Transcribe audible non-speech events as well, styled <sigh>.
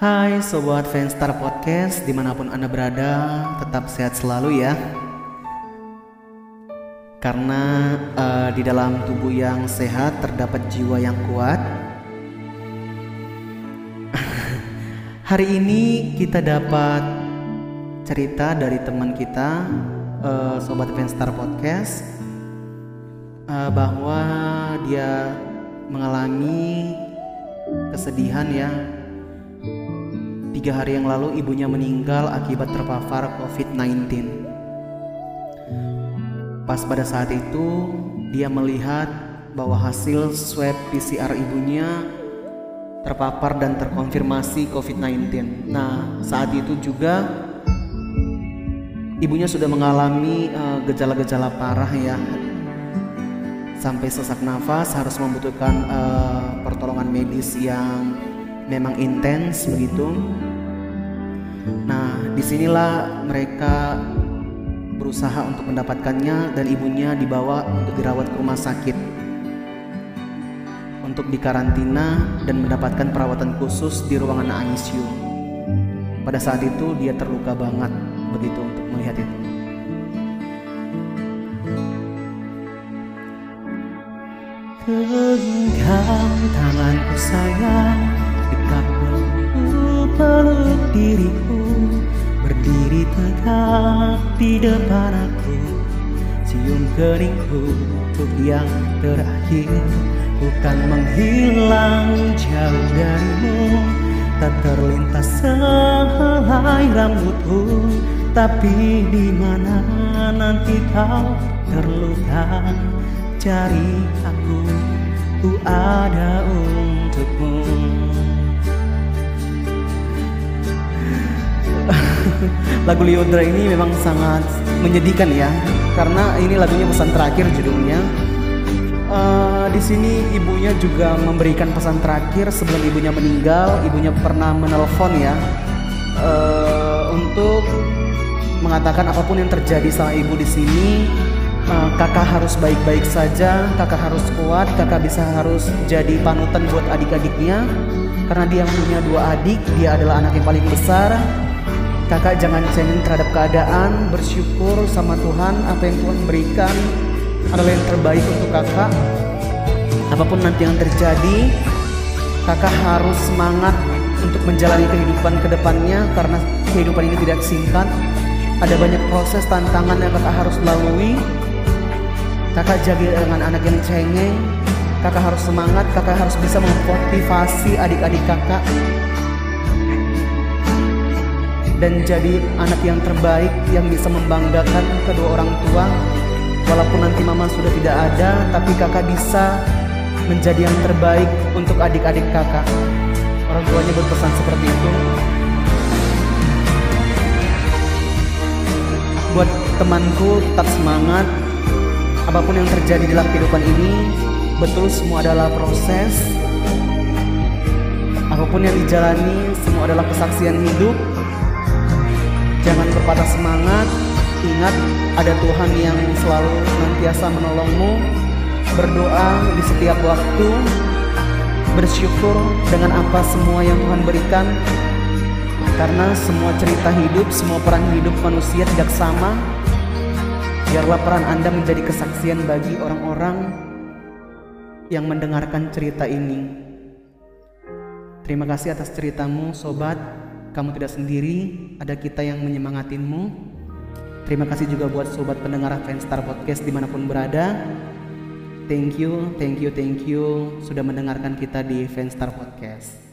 Hai Sobat Fanstar Podcast di mana pun Anda berada Tetap sehat selalu ya. Karena uh, di dalam tubuh yang sehat terdapat jiwa yang kuat. <laughs> Hari ini kita dapat cerita dari teman kita uh, Sobat Fanstar Podcast uh, Bahwa dia mengalami kesedihan ya Tiga hari yang lalu ibunya meninggal akibat terpapar COVID-19. Pas pada saat itu dia melihat bahwa hasil swab PCR ibunya terpapar dan terkonfirmasi COVID-19. Nah, saat itu juga ibunya sudah mengalami eh, gejala-gejala uh, parah ya. Sampai sesak nafas harus membutuhkan uh, pertolongan medis yang memang intens begitu. Nah, di sinilah mereka berusaha untuk mendapatkannya dan ibunya dibawa untuk dirawat ke rumah sakit untuk dikarantina dan mendapatkan perawatan khusus di ruangan ICU. Pada saat itu dia terluka banget begitu untuk melihat itu. Genggam tanganku sayang diriku Berdiri tegak di depan aku. Cium keningku untuk yang terakhir Bukan menghilang jauh darimu. Tak terlintas sehelai rambutku Tapi di mana nanti kau terluka? Cari aku, ku ada untukmu <laughs> Lagu Liodra ini memang sangat menyedihkan ya Karena ini lagunya pesan terakhir judulnya. Uh, Di sini ibunya juga memberikan pesan terakhir sebelum ibunya meninggal. Ibunya pernah menelpon ya uh, Untuk mengatakan apa pun yang terjadi sama ibu di sini. Uh, kakak harus baik-baik saja, kakak harus kuat, kakak bisa harus jadi panutan buat adik-adiknya. Karena dia punya dua adik, dia adalah anak yang paling besar. Kakak jangan cengeng terhadap keadaan, bersyukur sama Tuhan apa yang Tuhan berikan adalah yang terbaik untuk kakak. Apa pun nanti yang terjadi, kakak harus semangat untuk menjalani kehidupan ke depannya karena kehidupan ini tidak singkat. Ada banyak proses tantangan yang kakak harus lalui Kakak jaga dengan anak yang cengeng Kakak harus semangat Kakak harus bisa memotivasi adik-adik kakak Dan jadi anak yang terbaik Yang bisa membanggakan kedua orang tua. Walaupun nanti mama sudah tidak ada Tapi kakak bisa menjadi yang terbaik Untuk adik-adik kakak. Orang tuanya berpesan seperti itu. Buat temanku tetap semangat. Apa pun yang terjadi dalam kehidupan ini betul semua adalah proses. Apa pun yang dijalani semua adalah kesaksian hidup jangan berpatah semangat. Ingat ada Tuhan yang selalu nantiasa menolongmu. Berdoa di setiap waktu. Bersyukur dengan apa semua yang Tuhan berikan. Karena semua cerita hidup semua peran hidup manusia tidak sama. Biarlah peran Anda menjadi kesaksian bagi orang-orang yang mendengarkan cerita ini. Terima kasih atas ceritamu, sobat. Kamu tidak sendiri, ada kita yang menyemangatimu. Terima kasih juga buat sobat pendengar Fanstar Podcast di mana pun berada. Thank you, thank you, thank you sudah mendengarkan kita di Fanstar Podcast.